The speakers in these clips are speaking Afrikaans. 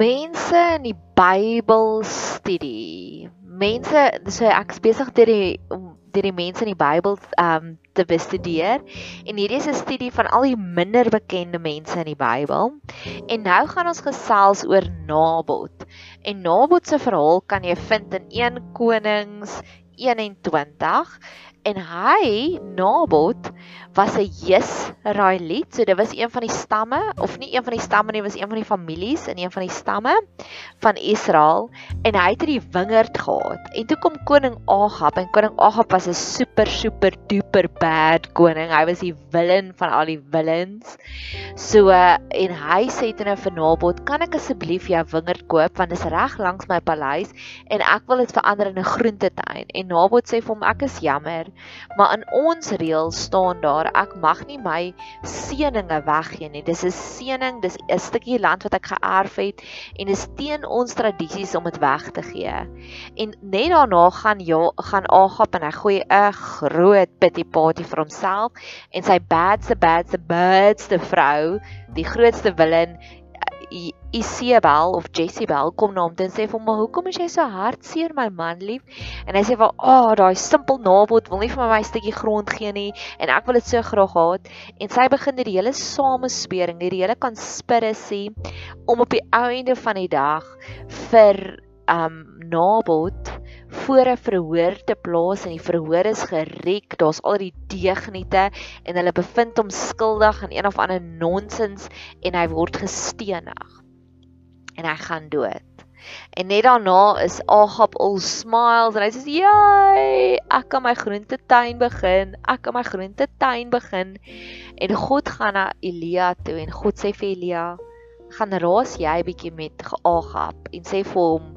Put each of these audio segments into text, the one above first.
mense in die Bybel studie. Mense, so ek's besig deur die deur die mense in die Bybel um te bestudeer en hierdie is 'n studie van al die minder bekende mense in die Bybel. En nou gaan ons gesels oor Nabot. En Nabot se verhaal kan jy vind in 1 Konings 21 en hy Nabot was 'n Jesraeliet. So dit was een van die stamme of nie een van die stamme nie, was een van die families in een van die stamme van Israel en hy het hierdie wingerd gehad. En toe kom koning Agab en koning Agab was 'n super super duper bad koning. Hy was die villain van al die villains. So en hy sê toe nou vir Nabot, "Kan ek asseblief jou wingerd koop want dit is reg langs my paleis en ek wil dit verander in 'n groentetein." En Nabot sê vir hom, "Ek is jammer, maar in ons reël staan daar ek mag nie my seëninge weggee nie. Dis 'n seëning, dis 'n stukkie land wat ek geërf het en dis teen ons tradisies om dit weg te gee. En net daarna gaan ja, gaan Agab en hy gooi 'n groot pity party vir homself en sy badste badste badste vrou, die grootste villain Isabel of Jezebel kom na hom en sê vir hom, "Maar hoekom is jy so hartseer, my man lief?" En hy sê vir, "Ag, oh, daai simpel nabot wil nie vir my my stukkie grond gee nie en ek wil dit so graag hê." En sy begin die hele samespering, die hele conspiracy om op die ou einde van die dag vir um Nabot voor 'n verhoor te plaas en die verhoor is geriek. Daar's al die deegniete en hulle bevind hom skuldig aan een of ander nonsens en hy word gestenig. En hy gaan dood. En net daarna is Agab al smiles en hy sê: "Jy, ek kan my groentetuin begin. Ek kan my groentetuin begin." En God gaan na Elia toe en God sê vir Elia: "Gaan raas jy bietjie met Agab en sê vir hom: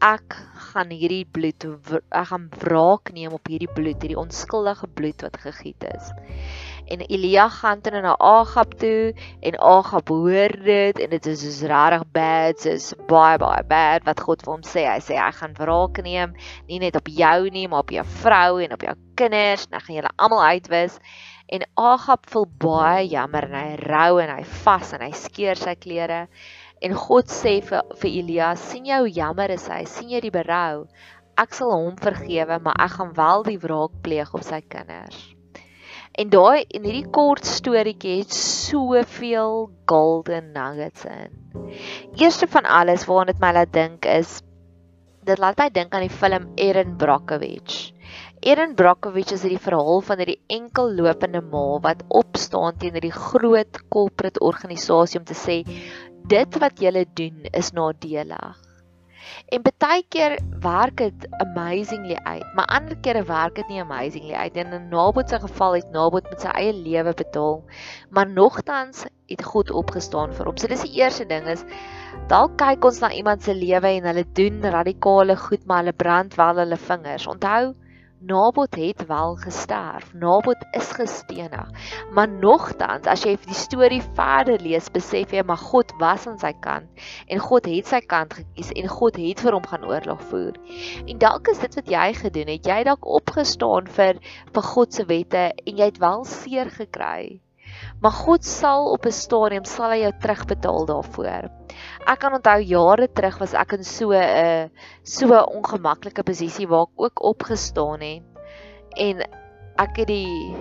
ek gaan hierdie bloed ek gaan wraak neem op hierdie bloed, hierdie onskuldige bloed wat gegiet is. En Elia gaan toe na Agab toe en Agab hoor dit en dit is soos regtig bad, soos baie baie bad wat God vir hom sê. Hy sê hy gaan wraak neem, nie net op jou nie, maar op jou vrou en op jou kinders, en hy gaan julle almal uitwis. En Agab voel baie jammer en hy rou en hy vas en hy skeur sy klere. En God sê vir vir Elia, sien hoe jammer is hy? sien jy die berou? Ek sal hom vergewe, maar ek gaan wel die wraak pleeg op sy kinders. En daai in hierdie kort storieetjie het soveel golden nuggets in. Eerste van alles waaraan dit my laat dink is dit laat my dink aan die film Erin Brockovich. Erin Brockovich is hierdie verhaal van hierdie enkel lopende ma wat opstaan teen hierdie groot corporate organisasie om te sê dit wat jy doen is nadelig. En baie keer werk dit amazingly uit, maar ander kere werk dit nie amazingly uit. In 'n Nabot se geval het Nabot met sy eie lewe betaal, maar nogtans het God opgestaan vir hom. So dis die eerste ding is dalk kyk ons na iemand se lewe en hulle doen radikale goed, maar hulle brand wel hulle vingers. Onthou, Nabot het wel gesterf. Nabot is gestenig. Maar nogtans, as jy die storie verder lees, besef jy maar God was aan sy kant en God het sy kant gekies en God het vir hom gaan oorlog voer. En dalk is dit wat jy gedoen het. Jy het dalk opgestaan vir vir God se wette en jy het wel seer gekry. Maar God sal op 'n stadium sal hy jou terugbetaal daarvoor. Ek kan onthou jare terug was ek in so 'n so 'n ongemaklike posisie waar ek ook opgestaan het en ek het die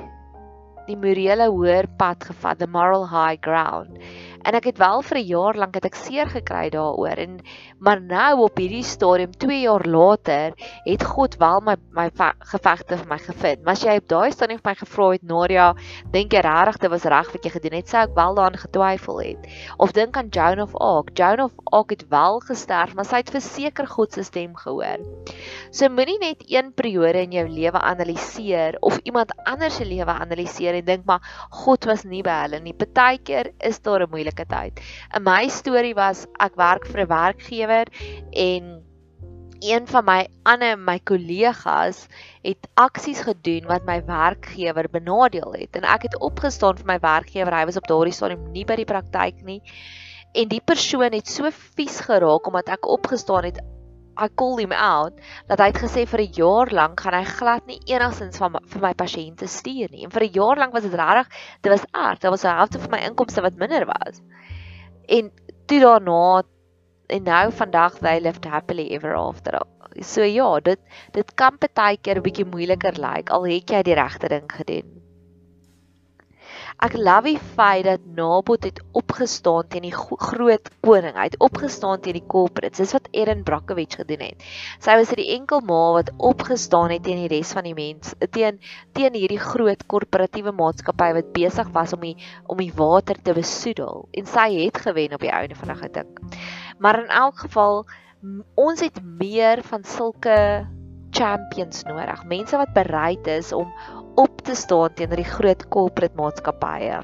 die morele hoër pad gevat, the moral high ground en ek het wel vir 'n jaar lank het ek seer gekry daaroor en maar nou op hierdie stadium 2 jaar later het God wel my my gevegte vir my gevind. Maar as jy op daai stadium vir my gevra het Nadia, dink jy regtig dit was reg wat jy gedoen het? Sou ek wel daaraan getwyfel het? Of dink aan Joan of Arc. Joan of Arc het wel gesterf, maar sy het verseker God se stem gehoor. So moenie net een periode in jou lewe analiseer of iemand anders se lewe analiseer en dink maar God was nie by hulle nie. Partykeer is daar 'n moeilike tyd. In my storie was ek werk vir 'n werkgewer en een van my ander my kollegas het aksies gedoen wat my werkgewer benadeel het en ek het opgestaan vir my werkgewer hy was op daardie stadium nie by die praktyk nie en die persoon het so vies geraak omdat ek opgestaan het I call him out dat hy het gesê vir 'n jaar lank gaan hy glad nie enigsins van vir my pasiënte stuur nie. En vir 'n jaar lank was dit regtig, dit was erg. Dit was 'n helfte van my inkomste wat minder was. En toe daarna en nou vandag they lived happily ever after. So ja, dit dit kan baie keer 'n bietjie moeiliker lyk like, al het jy die regte ding gedoen. Ek love die feit dat Nabot het opgestaan teen die groot koning. Hy het opgestaan teen die corporates. Dis wat Erin Brockovich gedoen het. Sy was die enkel ma wat opgestaan het teen die res van die mense, teen teen hierdie groot korporatiewe maatskappy wat besig was om die om die water te besoedel. En sy het gewen op die ouene van die ding. Maar in elk geval ons het meer van sulke champions nodig. Mense wat bereid is om op te staan teenoor die groot corporate maatskappye.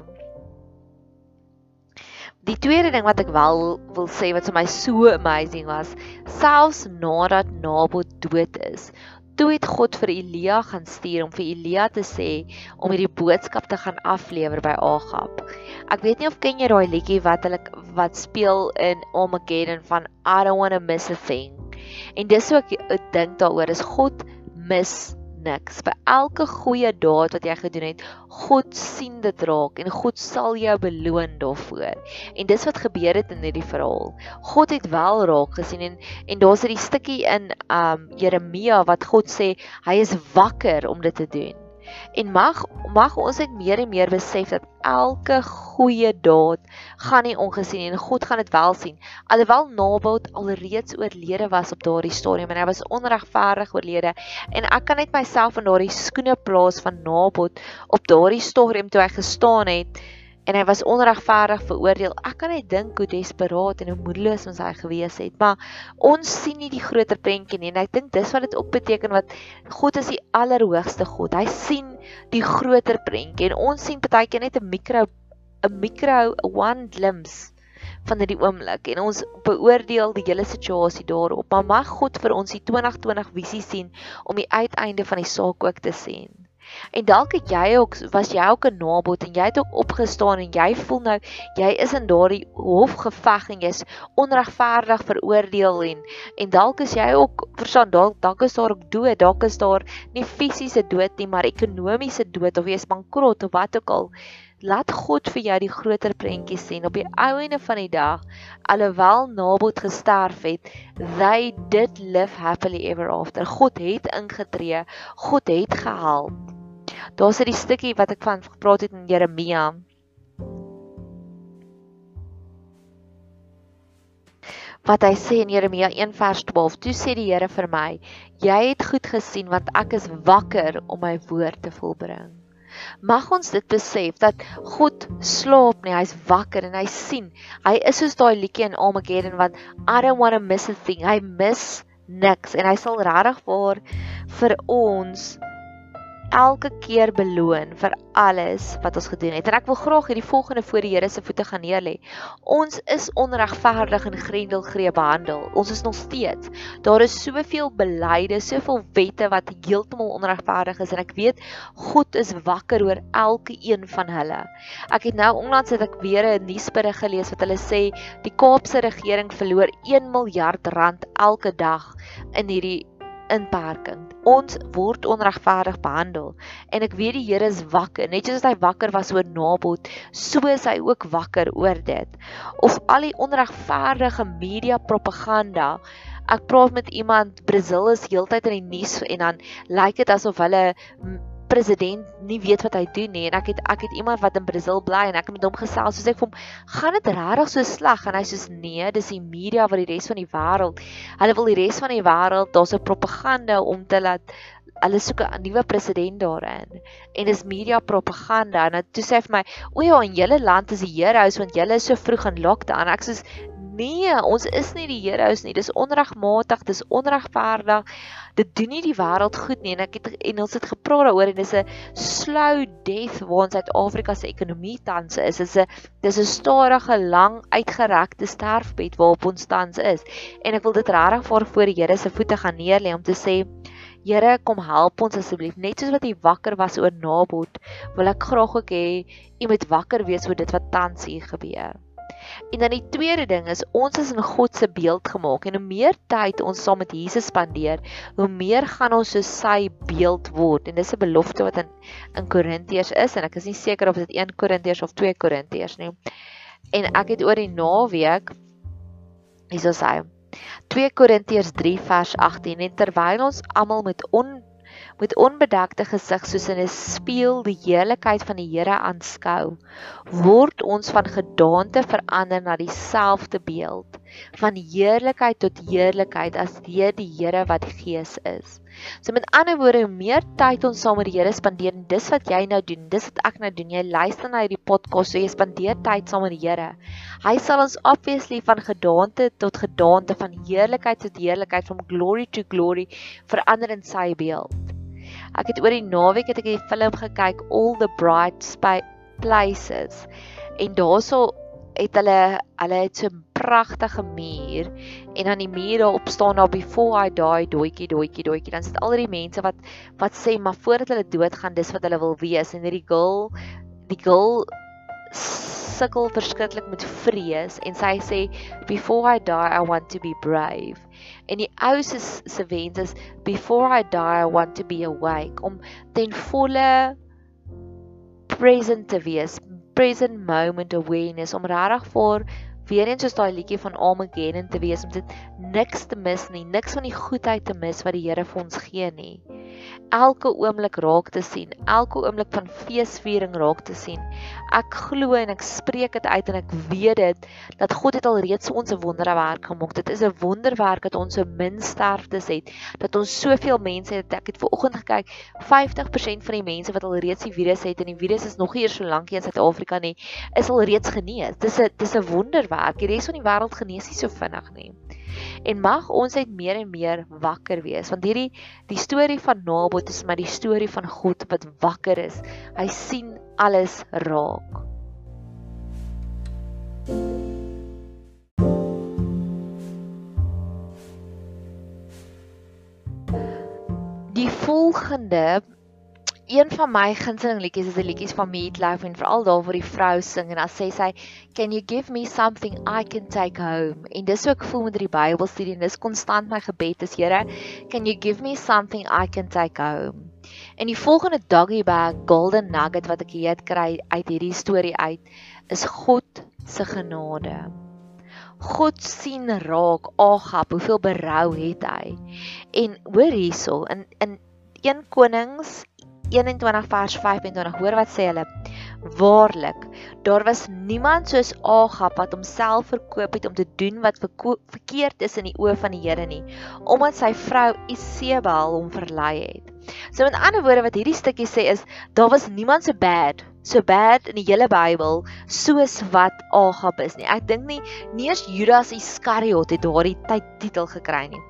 Die tweede ding wat ek wel wil sê wat vir my so amazing was, selfs nadat Nabot dood is, toe het God vir Elia gaan stuur om vir Elia te sê om hierdie boodskap te gaan aflewer by Agab. Ek weet nie of ken jy daai liedjie wat hulle wat speel in Armageddon van I don't want to miss a thing. En dis ook 'n ding daaroor is God mis niks. Vir elke goeie daad wat jy gedoen het, God sien dit raak en God sal jou beloon daarvoor. En dis wat gebeur het in hierdie verhaal. God het wel raak gesien en en daar's 'n stukkie in um Jeremia wat God sê hy is wakker om dit te doen. En mag mag ons net meer en meer besef dat elke goeie daad gaan nie ongesien en God gaan dit wel sien. Alhoewel Nabot alreeds oorlede was op daardie stadium en hy was onregverdig oorlede en ek kan net myself in daardie skoene plaas van Nabot op daardie stadium toe hy gestaan het en hy was onregverdig veroordeel. Ek kan net dink hoe desperaat en hoe moedeloos ons hy gewees het. Maar ons sien nie die groter prentjie nie en ek dink dis wat dit ook beteken wat God is die allerhoogste God. Hy sien die groter prentjie en ons sien partykeer net 'n mikro 'n mikro one glimpse van hierdie oomblik en ons beoordeel die hele situasie daarop. Maar mag God vir ons die 2020 visie sien om die uiteinde van die saak ook te sien. En dalk het jy ook was jy ook 'n nabot en jy het ook opgestaan en jy voel nou jy is in daardie hofgeveg en jy's onregverdig veroordeel en en dalk is jy ook verstaan dalk dalk is daar ook dood, dalk is daar nie fisiese dood nie, maar ekonomiese dood of jy's bankrot of wat ook al. Laat God vir jou die groter prentjie sien op die ou ene van die dag. Alhoewel Nabot gesterf het, they did live happily ever after. God het ingetree. God het gehelp. Daar's 'n stukkie wat ek van gepraat het in Jeremia. Wat hy sê in Jeremia 1 vers 12, toe sê die Here vir my: "Jy het goed gesien want ek is wakker om my woord te volbring." Mag ons dit besef dat God slaap nie, hy's wakker en hy sien. Hy is soos daai liedjie in Armageddon wat I don't want to miss a thing. Hy mis niks en hy sal regtig vir ons elke keer beloon vir alles wat ons gedoen het. En ek wil graag hierdie volgende voor die Here se voete gaan neerlê. Ons is onregverdig en grendelgreep behandel. Ons is nog steeds. Daar is soveel beleide, soveel wette wat heeltemal onregverdig is en ek weet God is wakker oor elke een van hulle. Ek het nou onlangs het ek weer 'n nuusberig gelees wat hulle sê die Kaapse regering verloor 1 miljard rand elke dag in hierdie inperking. Ons word onregverdig behandel en ek weet die Here is wakker, net soos hy wakker was oor Nabot, so is hy ook wakker oor dit. Of al die onregverdige media propaganda. Ek praat met iemand, Brasil is heeltyd in die nuus en dan lyk dit asof hulle president nie weet wat hy doen nie en ek het ek het iemand wat in Brasil bly en ek het met hom gesels soos ek vir hom gaan dit regtig so sleg? En hy sê nee dis die media wat die res van die wêreld hulle wil die res van die wêreld daar's 'n propaganda om te laat hulle soek 'n nuwe president daarin. En dis media propaganda en toe sê vir my o ja in julle land is die heroes want julle is so vroeg in lockdown. Ek sê Nee, ons is nie die heroes nie. Dis onregmatig, dis onregverdig. Dit doen nie die wêreld goed nie en ek het en ons het gepraat daaroor en dis 'n slow death waar ons Suid-Afrika se ekonomie tans is. Dis 'n dis 'n stadige, lang uitgerekte sterfbed waarop ons tans is. En ek wil dit regtig vir voor die Here se voete gaan neerlê om te sê Here, kom help ons asseblief. Net soos wat U wakker was oor Nabot, wil ek graag ook hê U moet wakker wees oor dit wat tans hier gebeur. En dan die tweede ding is ons is in God se beeld gemaak en hoe meer tyd ons saam met Jesus spandeer, hoe meer gaan ons so sy beeld word. En dis 'n belofte wat in in Korintiërs is en ek is nie seker of dit 1 Korintiërs of 2 Korintiërs nie. En ek het oor die naweek is hy. 2 Korintiërs 3 vers 18 en terwyl ons almal met on met onbedekte gesig soos in 'n spieël die heerlikheid van die Here aanskou, word ons van gedaante verander na dieselfde beeld, van heerlikheid tot heerlikheid as deur die Here wat die Gees is. So met ander woorde, hoe meer tyd ons saam met die Here spandeer, en dis wat jy nou doen, dis wat ek nou doen. Jy luister na hierdie podcast, so jy spandeer tyd saam met die Here. Hy sal ons obviously van gedaante tot gedaante, van heerlikheid tot heerlikheid, van glory to glory verander in sy beeld. Ek het oor die naweek het ek die film gekyk All the Bright Places. En daarso het hulle hulle het so 'n pragtige muur en aan die muur daarop staan daar before I die doetjie doetjie doetjie dan sit al die mense wat wat sê maar voordat hulle doodgaan dis wat hulle wil wees. En hierdie girl die girl sukkel verskriklik met vrees en sy sê before I die I want to be brave. En die ou se se wens is before I die I want to be awake om ten volle present te wees, present moment awareness om regtig vir weer eens soos daai liedjie van Armageddon te wees om dit niks te mis nie, niks van die goedheid te mis wat die Here vir ons gee nie. Elke oomblik raak te sien, elke oomblik van feesviering raak te sien. Ek glo en ek spreek dit uit en ek weet dit dat God het al reeds ons 'n wonderwerk gemaak. Dit is 'n wonderwerk dat ons so min sterftes het, dat ons soveel mense het. Ek het ver oggend gekyk, 50% van die mense wat al reeds die virus het en die virus is nog nie eers so lank hier in Suid-Afrika nie, is al reeds genees. Dis 'n dis 'n wonderwerk werk. Die res van die wêreld genees nie so vinnig nie. En mag ons net meer en meer wakker wees want hierdie die storie van Nabot is maar die storie van God wat wakker is. Hy sien alles raak. Die volgende een van my gunsteling liedjies is die liedjies van Meatloaf en veral daar waar die vrou sing en dan sê sy can you give me something I can take home? En dis ook voel met die Bybelstudie en dis konstant my gebed is Here can you give me something I can take home? En die volgende doggy bag golden nugget wat ek hier kry uit hierdie storie uit is God se genade. God sien raak Agab hoeveel berou het hy? En hoor hierso in in 1 Konings 21 vers 25 hoor wat sê hulle? Waarlik daar was niemand soos Agab wat homself verkoop het om te doen wat verkeerd is in die oë van die Here nie omdat sy vrou Isebel hom verlei het. So met ander woorde wat hierdie stukkie sê is daar was niemand so bad so bad in die hele Bybel soos wat Agab is nie. Ek dink nie nie eens Judas Iskariot het daardie tyd titel gekry nie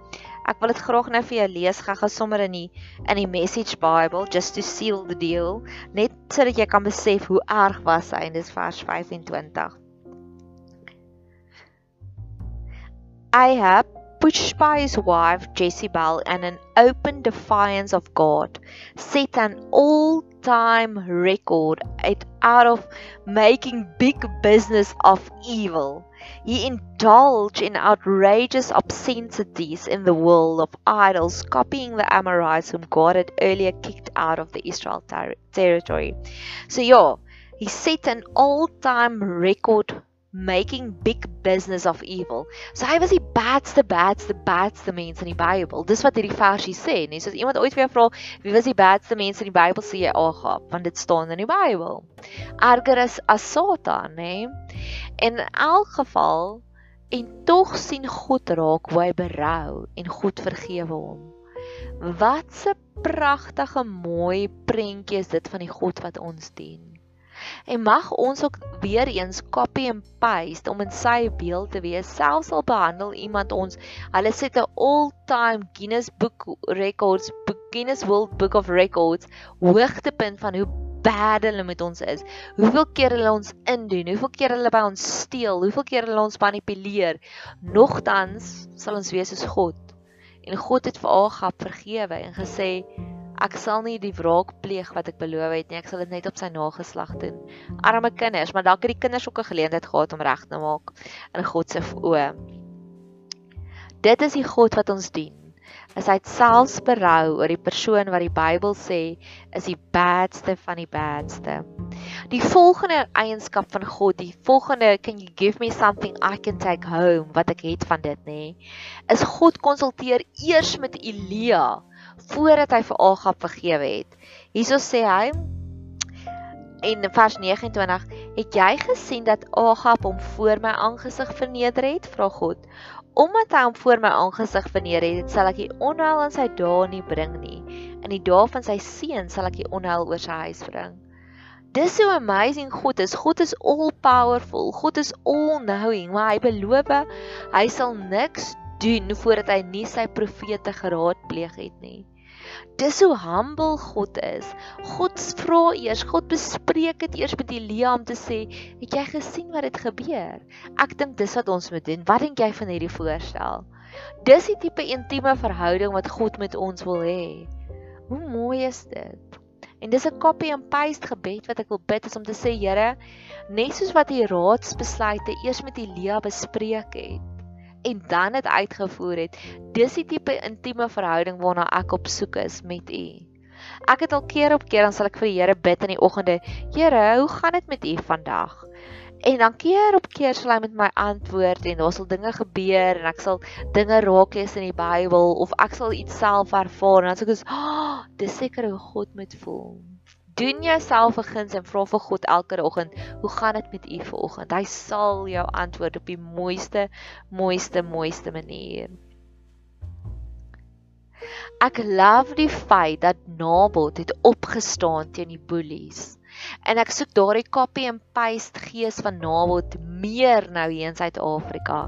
Ek wil dit graag nou vir jou lees gaga sommer in die in die Message Bible just to seal the deal net sodat jy kan besef hoe erg was hy in dis vers 25. Ahab pushed by his wife Jezebel and an open defiance of God set an all-time record out of making big business of evil. He indulged in outrageous obscenities in the world of idols, copying the Amorites whom God had earlier kicked out of the Israel ter territory. So, yeah, he set an all time record making big business of evil. So hy was die badste badste badste mens in die Bybel. Dis wat hierdie versie sê, nee, soos iemand ooit weer vra, wie was die badste mens in die Bybel sê jy Agab, want dit staan in die Bybel. Erger is as Satan? Nee? En in elk geval en tog sien God raak hoe hy berou en God vergewe hom. Wat 'n pragtige mooi prentjie is dit van die God wat ons dien. En mag ons ook weer eens copy and paste om in sy beeld te wees. Selfs al behandel iemand ons, hulle sit 'n all-time Guinness Book Records, Guinness World Book of Records hoogtepunt van hoe bad hulle met ons is. Hoeveel keer hulle ons indoen, hoeveel keer hulle by ons steel, hoeveel keer hulle ons manipuleer. Nogtans sal ons wees soos God. En God het vir Agab vergewe en gesê Ek sal nie die wraak pleeg wat ek beloof het nie. Ek sal dit net op sy nageslag doen. Arme kinders, maar dalk het die kinders ook 'n geleentheid gehad om reg te maak in God se oë. Dit is die God wat ons dien. is hy selfs berou oor die persoon wat die Bybel sê is die badste van die badste. Die volgende eienskap van God, die volgende can you give me something I can take home wat ek het van dit nê, is God konsulteer eers met Elia voordat hy vir Agab vergewe het. Hierso sê hy in vers 29 het jy gesien dat Agab hom voor my aangesig verneder het vra God omdat hy hom voor my aangesig verneder het sal ek die onheil in sy dae nie bring nie in die dae van sy seun sal ek die onheil oor sy huis bring Dis so amazing God is. God is all powerful. God is all knowing. Maar hy beloof hy sal niks doen voordat hy nie sy profete geraadpleeg het nie. Dis hoe humble God is. God vra eers, God bespreek dit eers met Elia om te sê, "Het jy gesien wat dit gebeur?" Ek dink dis wat ons moet doen. Wat dink jy van hierdie voorstel? Dis die tipe intieme verhouding wat God met ons wil hê. Hoe mooi is dit? En dis 'n copy and paste gebed wat ek wil bid is om te sê Here, net soos wat U raadsbesluite eers met Elia bespreek het en dan dit uitgevoer het, dis die tipe intieme verhouding waarna ek op soek is met U. Ek het al keer op keer dan sal ek vir die Here bid in die oggende, Here, hoe gaan dit met U vandag? En dan keer op keer sal hy met my antwoord en daar sal dinge gebeur en ek sal dinge raak lees in die Bybel of ek sal iets self ervaar en dan sê ek, "Ag, oh, dis seker hoe God moet voel." Doen jouself 'n guns en vra vir God elke oggend, "Hoe gaan dit met u vanoggend?" Hy sal jou antwoord op die mooiste, mooiste, mooiste manier. Ek love die feit dat Nabot het opgestaan teen die bullies en ek soek daardie copy and paste gees van Nabot meer nou hier in Suid-Afrika.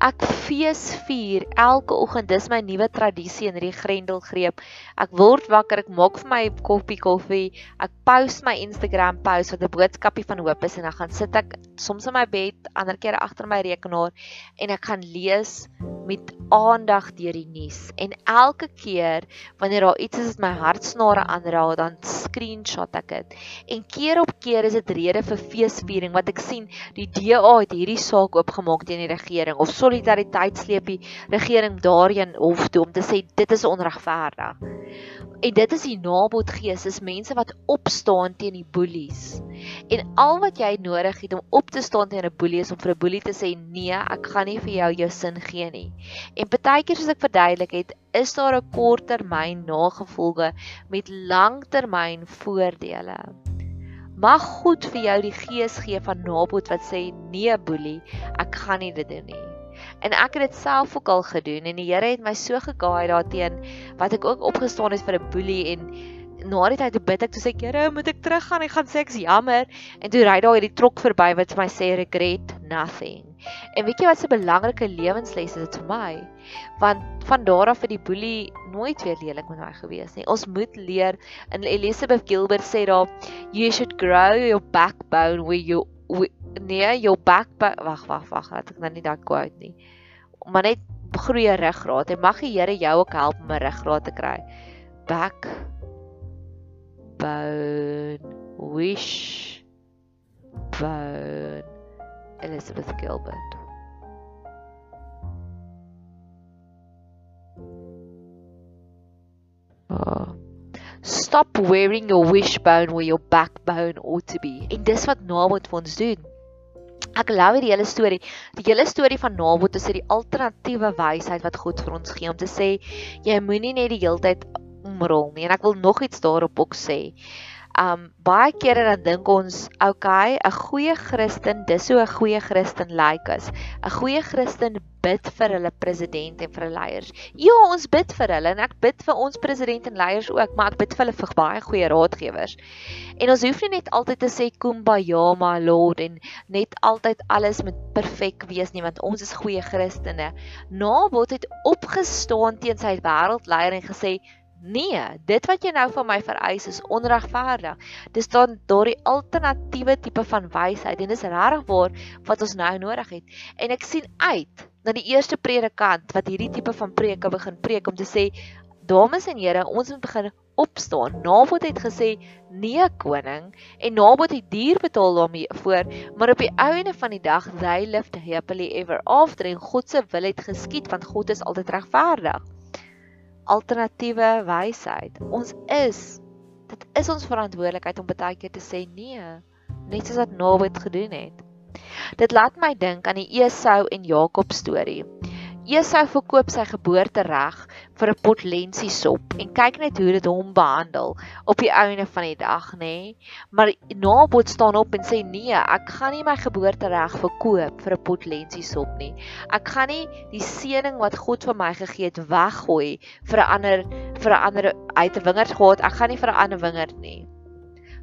Ek fees vier elke oggend. Dis my nuwe tradisie in hierdie Grendelgreep. Ek word wakker, ek maak vir my koppie koffie, ek post my Instagram post wat 'n boodskapie van hoop is en dan gaan sit ek soms in my bed, ander kere agter my rekenaar en ek gaan lees met aandag deur die nuus. En elke keer wanneer daar iets is wat my hartsnare aanraak, dan screenshot ek dit. En keer op keer is dit rede vir feesviering wat ek sien die DA het hierdie saak oopgemaak teen die regering of solidariteit sleep die regering daarheen hof toe om te sê dit is onregverdig. En dit is die nabotgees, is mense wat opstaan teen die boelies. En al wat jy nodig het om op te staan teen 'n boelie is om vir 'n boelie te sê nee, ek gaan nie vir jou jou sin gee nie. En partykeer soos ek verduidelik het, is daar 'n korttermyn nagevolge met langtermyn voordele. Mag God vir jou die gees gee van nabot wat sê nee boelie, ek gaan nie dit doen nie. En ek het dit self ook al gedoen en die Here het my so gegaai daarteen wat ek ook opgestaan het vir 'n boelie en na die tyd bid ek toe sê Here, moet ek teruggaan? Ek gaan sê ek's jammer. En toe ry daar hierdie trok verby wat vir my sê regret nothing. En weet jy wat 'n belangrike lewensles is dit vir my? Want van daar af het die boelie nooit weer lelik met my gewees nie. Ons moet leer en Elizabeth Gilbert sê daar you should grow your backbone where you nee, jou backbone wag wag wag, laat ek nou nie daai quote nie. Maar net groei ruggraat en mag die Here jou ook help om 'n ruggraat te kry. Back bone wish bone Elizabeth Gilbert oh. Stop wearing your wishbone where your backbone ought to be. En dis wat Nabot vir ons doen. Ek love hierdie hele storie. Die hele storie van Nabot is 'n alternatiewe wysheid wat God vir ons gee om te sê jy moenie net die hele tyd omrol nie. En ek wil nog iets daarop ook sê. Um baie kere dan dink ons, okay, 'n goeie Christen, dis so 'n goeie Christen lyk like as. 'n Goeie Christen bid vir hulle president en vir hulle leiers. Ja, ons bid vir hulle en ek bid vir ons president en leiers ook, maar ek bid vir hulle vir baie goeie raadgewers. En ons hoef nie net altyd te sê kumbaya my lord en net altyd alles moet perfek wees nie, want ons is goeie Christene. Nabot het opgestaan teen sy wêreldleier en gesê Nee, dit wat jy nou van my vereis is onregverdig. Dis dan daardie alternatiewe tipe van wysheid en dis regtig waar wat ons nou nodig het. En ek sien uit na die eerste predikant wat hierdie tipe van preke begin preek om te sê dames en here, ons moet begin opstaan. Nabot het gesê nee koning en Nabot het duur betaal daarmee voor, maar op die einde van die dag they lived happily ever after en God se wil het geskied want God is altyd regverdig. Alternatiewe wysheid. Ons is dit is ons verantwoordelikheid om baie keer te sê nee, net soos wat Nabot gedoen het. Dit laat my dink aan die Esau en Jakob storie. Esau verkoop sy geboortereg vir 'n pot lensiesop en kyk net hoe dit hom behandel op die einde van die dag, nê? Nee? Maar Nabot staan op en sê nee, ek gaan nie my geboortereg verkoop vir 'n pot lensiesop nie. Ek gaan nie die seëning wat God vir my gegee het weggooi vir 'n ander vir 'n ander uit 'n wingerd gehad. Ek gaan nie vir 'n ander wingerd nie.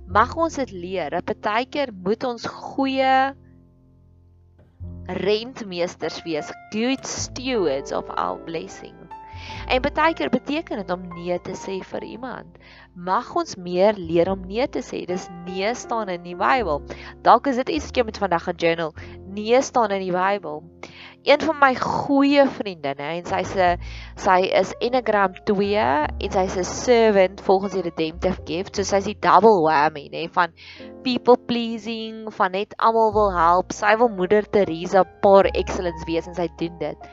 Mag ons dit leer. Dat partykeer moet ons goeie rentmeesters wees, good stewards of our blessing. En baie keer beteken dit om nee te sê vir iemand. Mag ons meer leer om nee te sê. Dis nee staan in die Bybel. Dalk is dit iets wat jy met vandag gaan journal. Nee staan in die Bybel een van my goeie vriendinne en sy sê sy is Enneagram 2 en sy's 'n servant volgens die redemptive gift. So sy's die double whammy, nê, van people pleasing, van net almal wil help. Sy wil moeder Teresa par excellence wees en sy doen dit.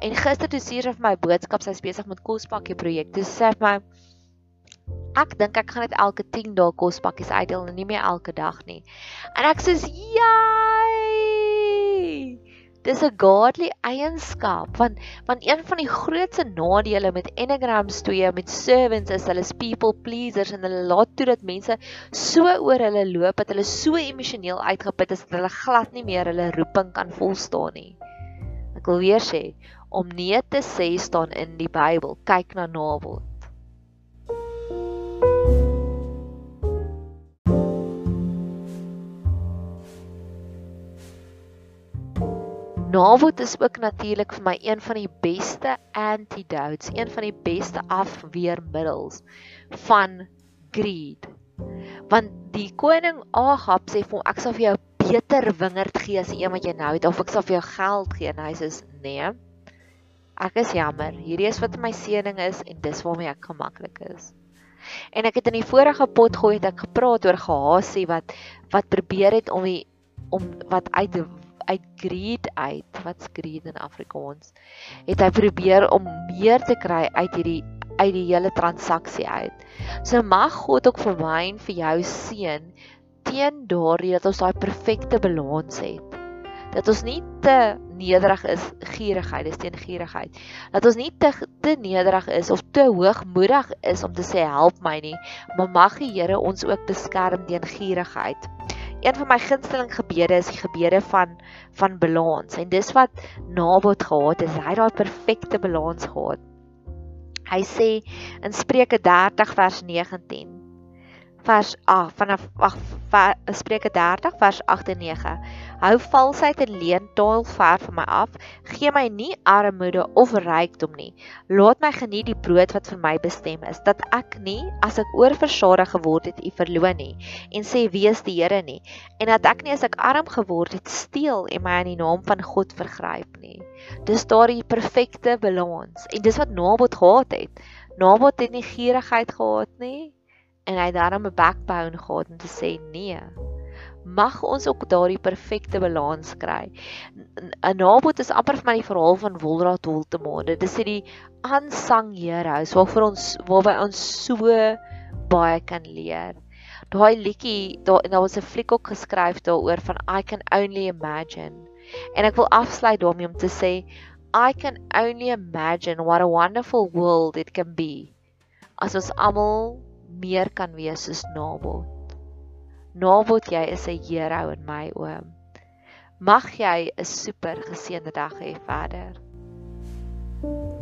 En gister toe stuur sy vir my boodskap, sy's besig met kospakkie projek. Dis sê vir my Ek dink ek gaan net elke 10 dae kospakkies uitdeel en nie meer elke dag nie. En ek sê, "Jai!" Dis 'n godly eienskap want want een van die grootste nadele met enneagrams 2 met servants is hulle is people pleasers en hulle laat toe dat mense so oor hulle loop dat hulle so emosioneel uitgeput is dat hulle glad nie meer hulle roeping kan volstaan nie. Ek wil weer sê om nee te sê staan in die Bybel. Kyk na Nabot. Navot is ook natuurlik vir my een van die beste antidotes, een van die beste afweermiddels van greed. Want die koning Agab sê vir hom ek sal vir jou beter wingerd gee as die een wat jy nou het of ek sal vir jou geld gee en hy sê nee. Ek is jammer. Hierdie is wat my seëning is en dis waarmee ek gemaklik is. En ek het in die vorige pot gooi het ek gepraat oor Gehasie wat wat probeer het om die om wat uit uit greed uit wat's greed in Afrikaans het hy probeer om meer te kry uit hierdie uit die hele transaksie uit. So mag God ook vir my en vir jou seën teen daardie dat ons daai perfekte balans het. Dat ons nie te nederig is gierigheid, dis teen gierigheid. Dat ons nie te te nederig is of te hoogmoedig is om te sê help my nie, maar mag die Here ons ook beskerm teen gierigheid een van my gunsteling gebede is die gebede van van balans en dis wat Nabot gehad het. Hy het daai perfekte balans gehad. Hy sê in Spreuke 30 vers 19 vers 8 vanaf Spreuke 30 vers 8 en 9. Hou valsheid en leentaal ver van my af. Gee my nie armoede of rykdom nie. Laat my geniet die brood wat vir my bestem is, dat ek nie as ek oorversadig geword het, U verloon nie en sê wees die Here nie. En dat ek nie as ek arm geword het, steel en my aan die naam van God vergryp nie. Dis daardie perfekte balans en dis wat Nabot gehad het. Nabot het nie gierigheid gehad nie en hy daarom 'n backbone gehad om te sê nee. Mag ons ook daardie perfekte balans kry. 'n Nabot is amper vir my die verhaal van Wolraad Holtemade. Dit is die unsung heroes waarvoor ons waarby ons so baie kan leer. Daai liedjie, daar daar was 'n fliek ook geskryf daaroor van I can only imagine. En ek wil afsluit daarmee om te sê I can only imagine what a wonderful world it can be. As ons almal meer kan wees soos Nabot. Nabot jy is 'n hero in my oë. Mag jy 'n super geseënde dag hê verder. thank you